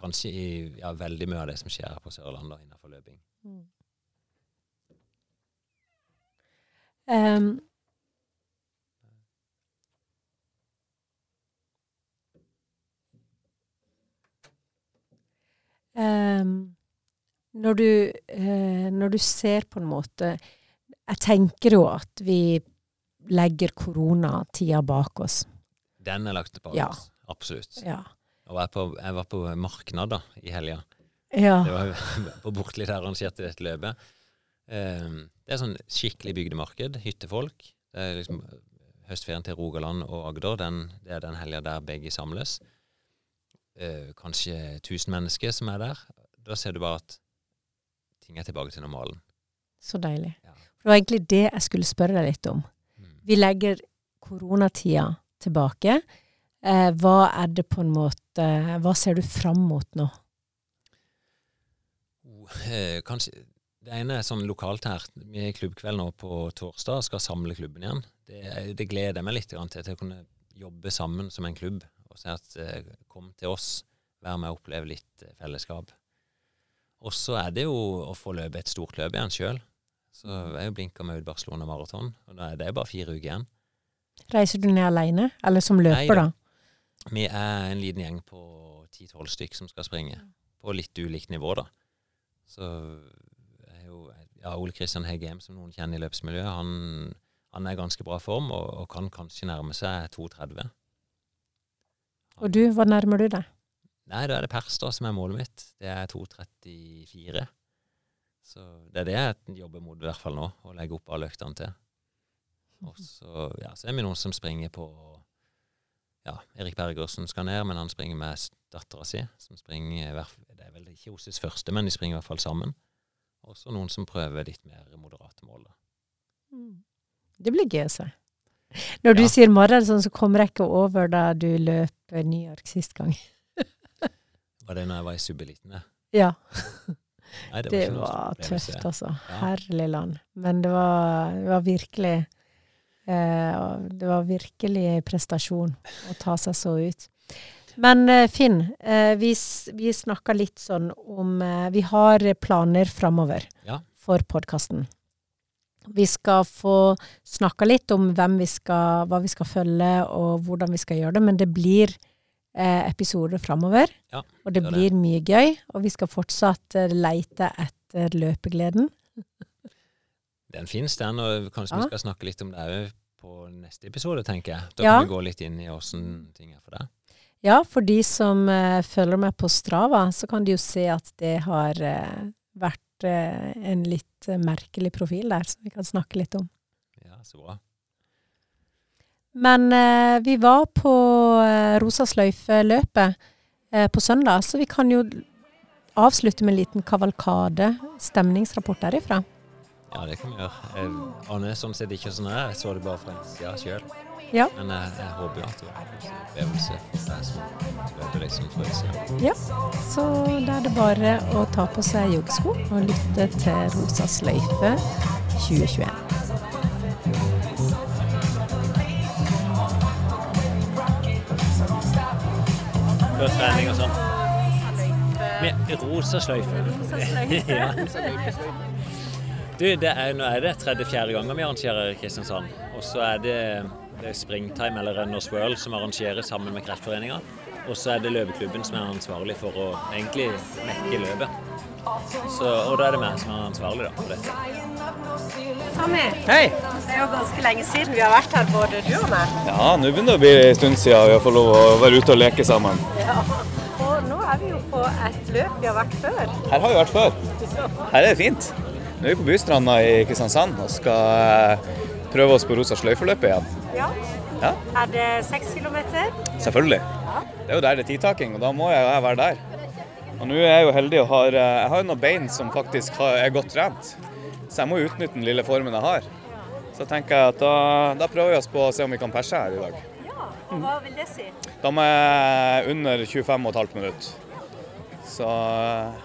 kanskje i ja, veldig mye av det som skjer på Sørlandet innenfor løping. Um, um, når, du, uh, når du ser på en måte Jeg tenker jo at vi legger koronatida bak oss. Den er lagt bak Ja. oss. Absolutt. Ja. Og jeg, på, jeg var på marknad da, i helga. ja. Det var (laughs) på Bortli der arrangerte dette løpet. Um, det er sånn skikkelig bygdemarked. Hyttefolk. Det er liksom høstferien til Rogaland og Agder. Den, det er den helga der begge samles. Eh, kanskje 1000 mennesker som er der. Da ser du bare at ting er tilbake til normalen. Så deilig. Ja. Det var egentlig det jeg skulle spørre deg litt om. Mm. Vi legger koronatida tilbake. Eh, hva er det på en måte Hva ser du fram mot nå? Oh, eh, kanskje Det ene er sånn lokalt her. Vi er klubbkveld nå på torsdag og skal samle klubben igjen. Det, det gleder jeg meg litt til, til å kunne jobbe sammen som en klubb. Og si at eh, kom til oss, vær med og oppleve litt eh, fellesskap. Og så er det jo å få løpe et stort løp igjen sjøl. Så jeg jo blinka meg ut Barcelona Maraton, og da er det bare fire uker igjen. Reiser du ned alene, eller som løper, Nei, da? Vi er en liten gjeng på ti-tolv stykk som skal springe, på litt ulikt nivå, da. Så jo ja, Ole Kristian Heggem, som noen kjenner i løpsmiljøet, han, han er i ganske bra form og, og kan kanskje nærme seg 2,30. Og du, hva nærmer du deg? Nei, da er det pers da som er målet mitt. Det er 2,34. Så det er det jeg jobber mot i hvert fall nå, å legge opp alle øktene til. Og så, ja, så er vi noen som springer på Ja, Erik Bergersen skal ned, men han springer med dattera si. Som springer, Det er vel ikke Oses første, men de springer i hvert fall sammen. Og så noen som prøver litt mer moderate mål. Det blir gøy å se. Når du Ja. sier maraton, så kommer jeg ikke over da du løp New York sist gang. (laughs) Var det når jeg var i subeliten? det? Ja, Nei, det var, det var sånn tøft, altså. Ja. Herlig land. Men det var, det var virkelig eh, Det var virkelig prestasjon å ta seg så ut. Men eh, Finn, eh, vi, vi snakka litt sånn om eh, Vi har planer framover Ja. for podkasten. Vi skal få snakka litt om hvem vi skal, hva vi skal følge, og hvordan vi skal gjøre det. Men det blir eh, episoder framover. Ja, og det det. blir mye gøy. Og vi skal fortsatt eh, leite etter løpegleden. Den fins, den, og kanskje Ja. vi skal snakke litt om det òg på neste episode, tenker jeg. Da kan vi gå litt inn i åssen ting er for deg. Ja, for de som eh, følger meg på Strava, så kan de jo se at det har eh, vært eh, en litt eh, merkelig profil der, som vi kan snakke litt om. Ja, så bra. Men eh, vi var på eh, Rosa sløyfe-løpet på søndag, så vi kan jo avslutte med en liten kavalkade, stemningsrapport derifra. Ja, det kan vi gjøre. Jeg aner sånn sett ikke sånn her. Jeg så det bare fra en side sjøl. Ja. Men jeg, jeg håper jo at det var en opplevelse for deg som løper deg som utsida. Ja, så da er det bare å ta på seg joggesko og lytte til Rosa sløyfe 2021. Før trening og sånn. Med rosa sløyfe. ja. Du, det er, nå er det tredje-fjerde ganger vi arrangerer i Kristiansand. Og så er det, det er Springtime eller Runners World som arrangeres sammen med Kreftforeninga. Og så er det løpeklubben som er ansvarlig for å egentlig mekke løpet. Så, og da er det meg som er ansvarlig da, for dette. Tommy, Hei! det er jo ganske lenge siden vi har vært her, både du og meg. Ja, nå begynner det å bli en stund siden vi har fått lov å være ute og leke sammen. Ja. Og nå er vi jo på et løp vi har vært før. Her har vi vært før. (laughs) Her er det fint. Nå er vi på Bystranda i Kristiansand og skal prøve oss på Rosa sløyfeløpet igjen. Ja. Ja, Er det seks kilometer? selvfølgelig. Det er jo der det er tidtaking, og da må jeg være der. Og nå er jeg jo heldig og har eh, Jeg har jo noen bein som faktisk er godt trent. Så jeg må utnytte den lille formen jeg har. Så tenker jeg at da, da prøver vi oss på å se om vi kan perse her i dag. Ja, og hva vil det si? Da må jeg under 25,5 minutter. Så eh,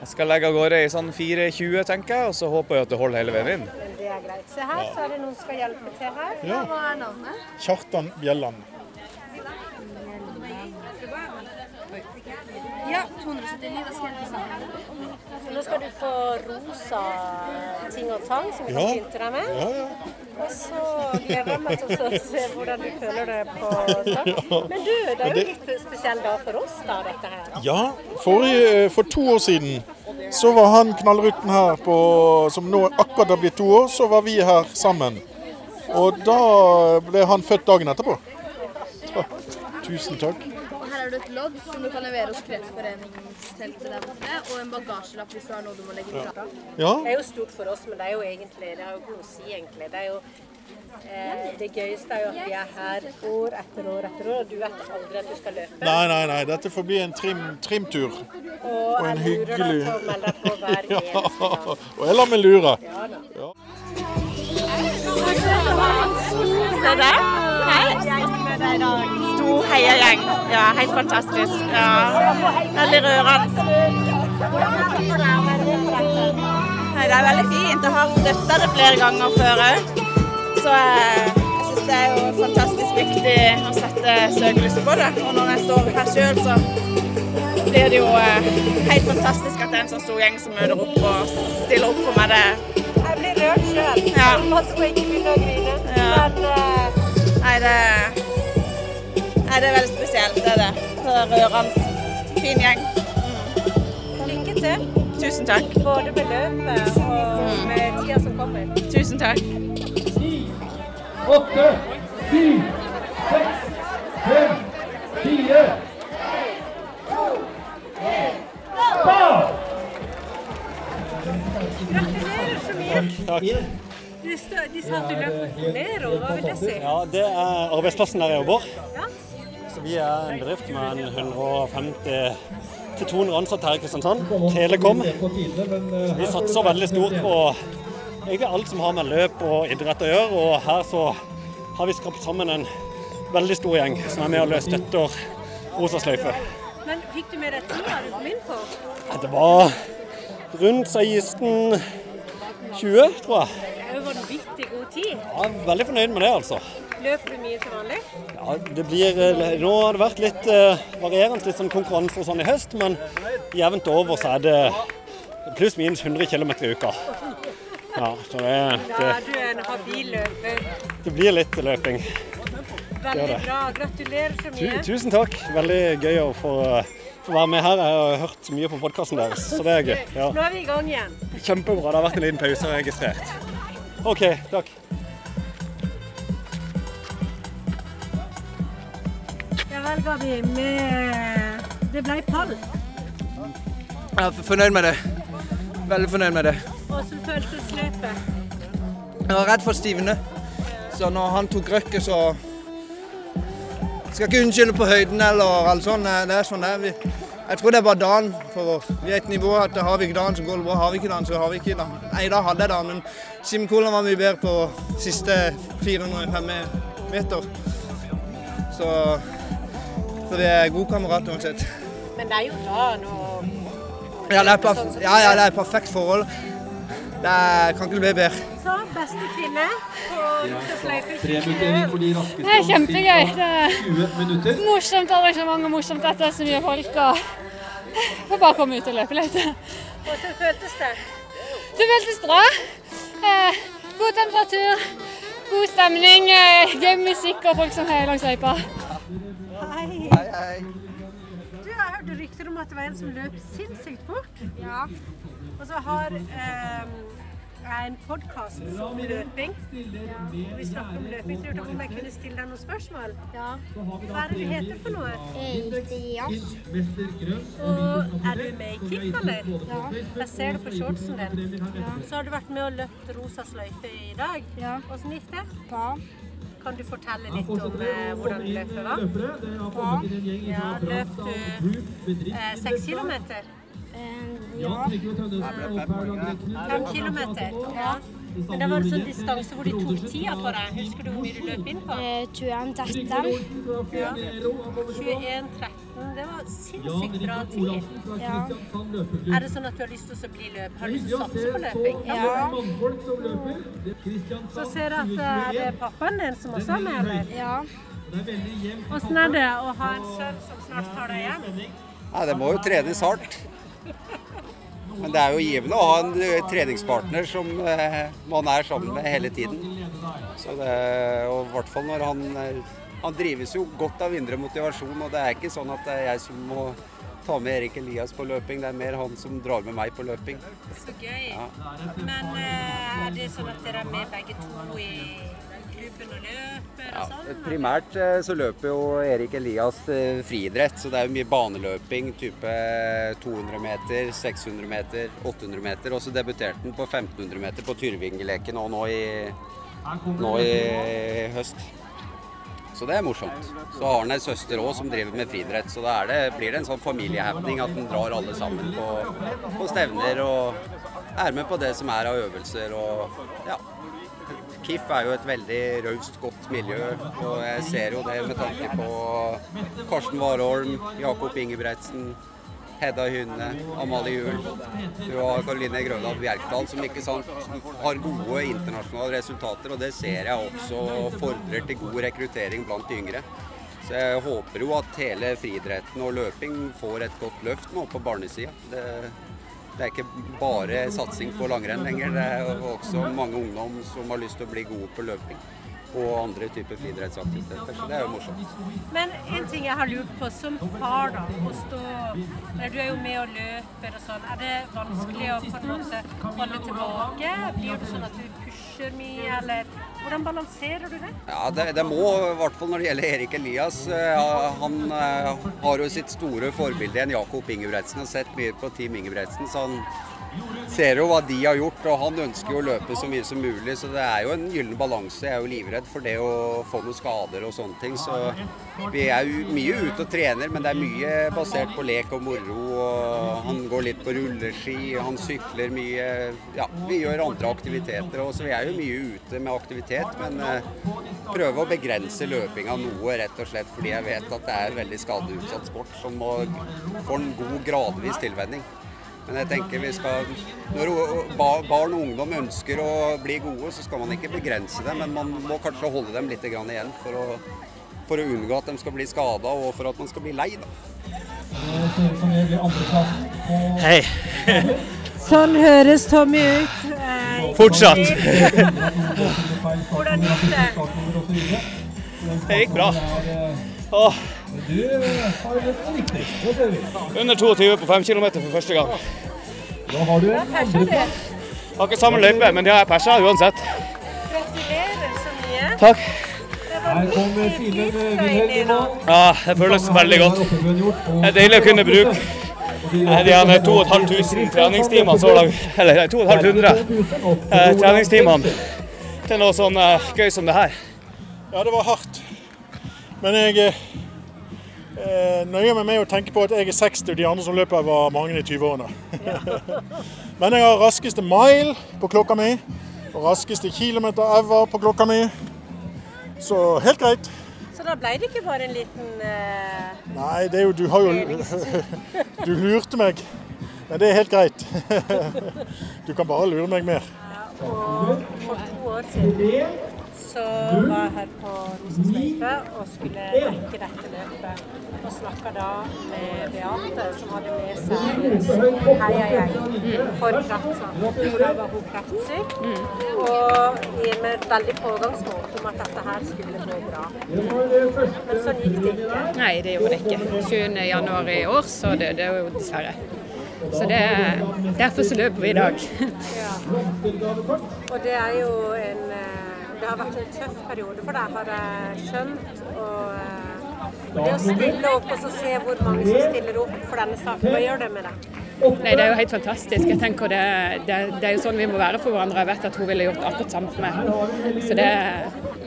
jeg skal legge av gårde i sånn 4.20, tenker jeg, og så håper jeg at det holder hele veien inn. Det er greit. Se her, så er det noen som skal hjelpe til her. Ja. Hva er navnet? Kjartan Bjelland. Ja, 279. Da skal jeg til sammen. Nå skal du få rosa ting og tang som du Ja. kan pynte deg med. Ja, ja. Og så gleder jeg meg til å se hvordan du føler det på start. Men du, det er jo litt spesiell dag for oss da, dette her. Ja, forrige, for to år siden så var han knallrutten her på, som nå akkurat har blitt to år, så var vi her sammen. Og da ble han født dagen etterpå. Så, tusen takk. Og har du et lodd som du kan levere hos Kreftforeningsteltet der borte, og en bagasjelapp hvis du har noe du må legge fra. Ja, Det er jo stort for oss, men det er jo egentlig Det har jo ikke å si, egentlig. Det er jo eh, det gøyeste er jo at vi er her år etter år etter år, og du vet aldri at du skal løpe. Nei, nei, nei. Dette får bli en trim, trimtur. Og en jeg hyggelig- deg (laughs) Ja, og jeg lar meg lure. Ja da. Ja. Se der. Hei. Stor heiagjeng. Ja, helt fantastisk. Ja, veldig rørende. Nei, det er veldig fint. Jeg har støtta det flere ganger før òg. Så eh, jeg syns det er jo fantastisk viktig å sette søkelyset på det. Og når jeg står her sjøl, så blir det jo eh, helt fantastisk at det er en så stor gjeng som møter opp og stiller opp for meg. Det, Jeg blir rørt sjøl. Ja. På ikke begynne å grine. Ja. Men eh, Nei, det, nei, det er veldig spesielt. Det er det. Rørende. Fin gjeng. lykke til. Tusen takk. Både med løpet og med tida som kommer. Tusen takk. åtte, syv, seks, fem, fire. Gratulerer så mye. Takk. De sa at du løp for Bolero. Hva vil det si? Ja, Det er arbeidsplassen der jeg jobber. Ja. Vi er en bedrift med en 150 til 200 ansatte her i Kristiansand. Telekom. Vi satser veldig stort på egentlig alt som har med løp og idrett å gjøre. Og her så har vi skrapt sammen en veldig stor gjeng som er med og støtter Rosa sløyfe. Men fikk du med deg tida du kom inn på? Det var rundt 16-20, tror jeg. Det var en vanvittig god tid. Er veldig fornøyd med det, altså. Løper du mye til vanlig? Ja, det blir, eh, nå har det vært litt uh, varierende, litt sånn konkurranse og sånn i høst, men jevnt over så er det pluss minus 100 km i uka. Ja, så det, det, du er en habil løper. det blir litt løping. Veldig det. bra. Gratulerer så Tu, mye. tusen takk. Veldig gøy å få, å være med her. Jeg har hørt mye på podkasten deres, så det er gøy. Ja. Nå er vi i gang igjen. Kjempebra. Det har vært en liten pause registrert. OK, takk. Ja vi. Med... Det ble pall. Jeg er fornøyd med det. Veldig fornøyd med det. Hvordan føltes løpet? Jeg var redd for Stivne, så når han tok røkket, så Skal ikke unnskylde på høyden eller alt sånt. Det er sånn det er. Vi- Jeg tror det er bare dagen for oss. Vi er et nivå at har vi ikke dagen, så går det bra. Har vi ikke dagen, så har vi ikke dagen. Nei, da hadde jeg dagen, men Sim Kolan var mye bedre på siste 405 meter. Så, så vi er gode kamerater uansett. Men det er jo dagen og Ja, det er, ja, ja, det er perfekt forhold. Det er, kan ikke bli bedre. Så, beste kvinne på raskeste Det er kjempegøy. Det er morsomt arrangement og morsomt at det er så mye folk. og Får bare komme ut og løpe litt. Hvordan føltes det? Det føltes bra. Eh, god temperatur, god stemning, eh, gøy musikk og folk som heier langs løypa. Hei. Du har hørt rykter om at det var en som løp sinnssykt fort. Ja. Og så har eh, jeg en podkast om løping. Ja. Vi snakker om løping. Jeg lurte på om jeg kunne stille deg noen spørsmål. Ja. Hva er det du heter for noe? Elias. Og er du med i KIF, eller? Ja. Jeg ser det på shortsen din. Ja. Så har du vært med og løpt Rosa sløyfe i dag. Ja. Åssen gikk det? Bra. Kan du fortelle litt om hvordan hvordan løpet var? da? Ja, løp du eh, seks kilometer? Eh, ja. Fem kilometer? Ja. Men det var en sånn distanse hvor de tok tida på deg. Husker du hvor mye du løp inn på? 21.13. Ja. 21,13. Det var sinnssykt bra tid. Ja. Er det sånn at du har lyst til å bli løp? Har du lyst til å satse på løping? Ja. Så ser du at eh, det er pappaen din som også er med, eller? Ja. Åssen er det å ha en sønn som snart tar deg hjem? Nei, det må jo trenes hardt. Men det er jo givende å ha en eh, treningspartner som eh, man er sammen med hele tiden. Så det, og i hvert fall når han Han drives jo godt av indre motivasjon, og det er ikke sånn at det er jeg som må ta med Erik Elias på løping. Det er mer han som drar med meg på løping. Så gøy. Ja. Men eh, er det sånn at dere er med begge to i klubben og løper og sånn? Primært eh, så løper jo Erik Elias eh, friidrett, så det er jo mye baneløping. Type 200 meter, 600 meter, 800 meter. Og så debuterte han på 1500 meter på Tyrvingeleken og nå i, nå i høst. Så det er morsomt. Så har han ei søster òg som driver med friidrett, så da det, blir det en sånn familiehappening at en drar alle sammen på, på stevner og er med på det som er av øvelser og ja. KIF er jo et veldig raust, godt miljø, og jeg ser jo det med tanke på Karsten Warholm, Jakob Ingebretsen, Hedda Hynne, Amalie Juel. Du Karoline Grøvdal Bjerkdal, som ikke sant, har gode internasjonale resultater, og det ser jeg også fordrer til god rekruttering blant de yngre. Så jeg håper jo at hele friidretten og løping får et godt løft nå på barnesida. Det, det er ikke bare satsing på langrenn lenger, det er også mange ungdom som har lyst til å bli gode på løping og andre typer friidrettsaktiviteter. Så det er jo morsomt. Men en ting jeg har lurt på, som far da, å stå Du er jo med og løper og sånn. Er det vanskelig å på en måte holde tilbake? Blir det sånn at du pusher mye, eller hvordan balanserer du det? Ja, det, det må, i hvert fall når det gjelder Erik Elias. Ja, Han eh, har jo sitt store forbilde i en Jakob Ingebretsen. Har sett mye på Team Ingebretsen, så han ser jo hva de har gjort. Og han ønsker jo å løpe så mye som mulig, så det er jo en gyllen balanse. Jeg er jo livredd for det å få noen skader og sånne ting. Så vi er jo mye ute og trener, men det er mye basert på lek og moro. Og han går litt på rulleski, han sykler mye. Ja, vi gjør andre aktiviteter òg, så vi er jo mye ute med aktivitet. Men eh, prøve å begrense løpinga noe, rett og slett fordi jeg vet at det er en veldig skadeutsatt sport som må få en god gradvis tilvenning. Men jeg tenker vi skal, når barn og ungdom ønsker å bli gode, så skal man ikke begrense dem, men man må kanskje holde dem litt igjen for å, for å unngå at de skal bli skada og for at man skal bli lei. Da. Hei. Sånn høres Tommy ut. Eh, Fortsatt. Hvordan gikk det? Det gikk bra. Åh. Under 22 på 5 km for første gang. Hva har du? Har ikke samme løype, men det har jeg persa uansett. Gratulerer så mye. Takk. Fint å inn i nå. Ja, det føles veldig godt. Det er deilig å kunne bruke eh, de her 2500 treningstimene så langt, eller 2500 eh, treningstimene til noe sånn eh, gøy som det her. Ja, det var hardt. Men jeg eh, nøye meg med å tenke på at jeg er 60 og de andre som løper var mange i 20-årene. (laughs) Men jeg har raskeste mile på klokka mi og raskeste kilometer ever på klokka mi. Så helt greit. Så da ble det ikke bare en liten eh, Nei, det er jo Du har jo (laughs) Du lurte meg. Men det er helt greit. (laughs) Du kan bare lure meg mer. Og for to år siden så var jeg her på Rosens løype og skulle rekke dette løpet. Og snakka da med Beate, som hadde med seg en stor heiagjeng for kraftsak. For da var hun kreftsyk. Og i- med et veldig pågangsmåte om at dette her skulle gå bra. Men sånn gikk det ikke. Nei, det gjorde det ikke. 20. januar i år så døde hun dessverre. Så det, derfor så løper vi i dag. Ja. Og det er jo en eh, Det har vært en tøff periode for deg, har jeg skjønt. Og eh, det å stille opp og så se hvor mange som stiller opp for denne saken, hva gjør det med deg? Nei, Det er jo helt fantastisk. Jeg tenker det, det, det er jo sånn vi må være for hverandre. Jeg vet at hun ville gjort akkurat samme for meg. Så det,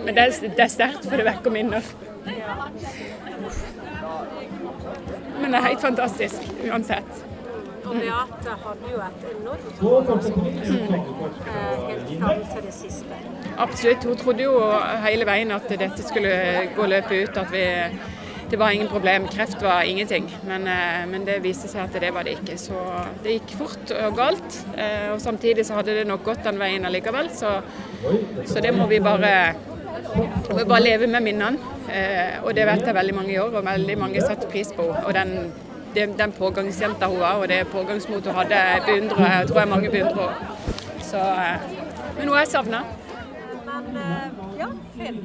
men det, er- det er sterkt, for det vekker minner. Men det er helt fantastisk uansett. Og Beate hadde jo et enormt forhold eh, helt fram til det siste. Absolutt. Hun trodde jo hele veien at dette skulle gå løpet ut. At vi, det var ingen problem. Kreft var ingenting. Men, eh, men det viste seg at det var det ikke. Så det gikk fort og galt. Eh, Og samtidig så hadde det nok gått den veien allikevel. Så, så det må vi bare, må vi bare leve med minnene. Eh, Og det vet jeg veldig mange gjør, og veldig mange setter pris på. Og den det, den pågangsjenta hun var, og det pågangsmotet hun hadde, beundrer jeg tror jeg mange beundrer henne. Så, eh, men hun er savna. Men eh, ja, Finn,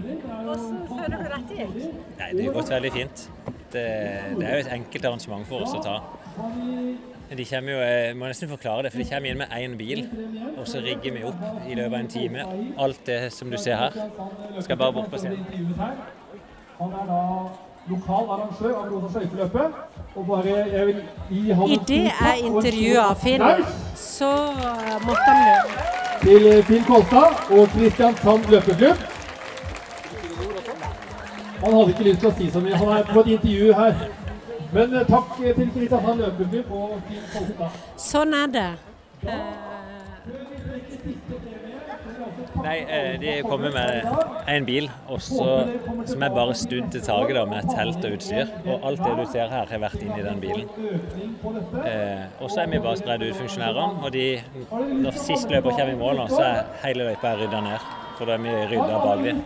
hvordan føler du dette gikk? Nei, Det har gått veldig fint. Det, det er jo et enkelt arrangement for oss å ta. De kommer jo, jeg må nesten forklare det, for de kommer inn med én bil, og så rigger vi opp i løpet av en time. Alt det som du ser her. Skal bare bort på scenen. Han er da lokal arrangør av Rosa skøyteløpet. Og bare jeg vil gi ham Idet jeg intervjua Finn, så eh, måtte han løpe. Til Finn Kolstad og Kristiansand løpeklubb. Han hadde ikke lyst til å si så mye. Han er på et intervju her. Men eh, takk til Kristiansand løpeklubb og Finn Kolstad. Sånn er det. Eh, Nei, eh, de kommer med en bil også, som er bare studd til taket da, med telt og utstyr. Og alt det du ser her, har vært inni den bilen. Eh, og så er vi bare spredd ut funksjonærer. Og de, når sist løper kommer i mål, nå, så er hele løypa rydda ned. For da er vi rydda bak dem.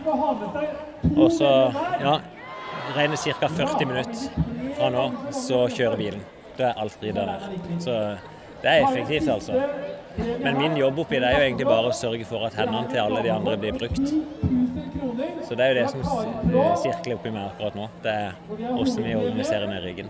Og så, ja, regner ca. 40 minutter fra nå, så kjører bilen. Da er alt rydda ned. Så det er effektivt, altså. Men min jobb oppi det er jo egentlig bare å sørge for at hendene til alle de andre blir brukt. Så det er jo det som s- sirkler oppi meg akkurat nå. Det er åssen vi organiserer ned riggen.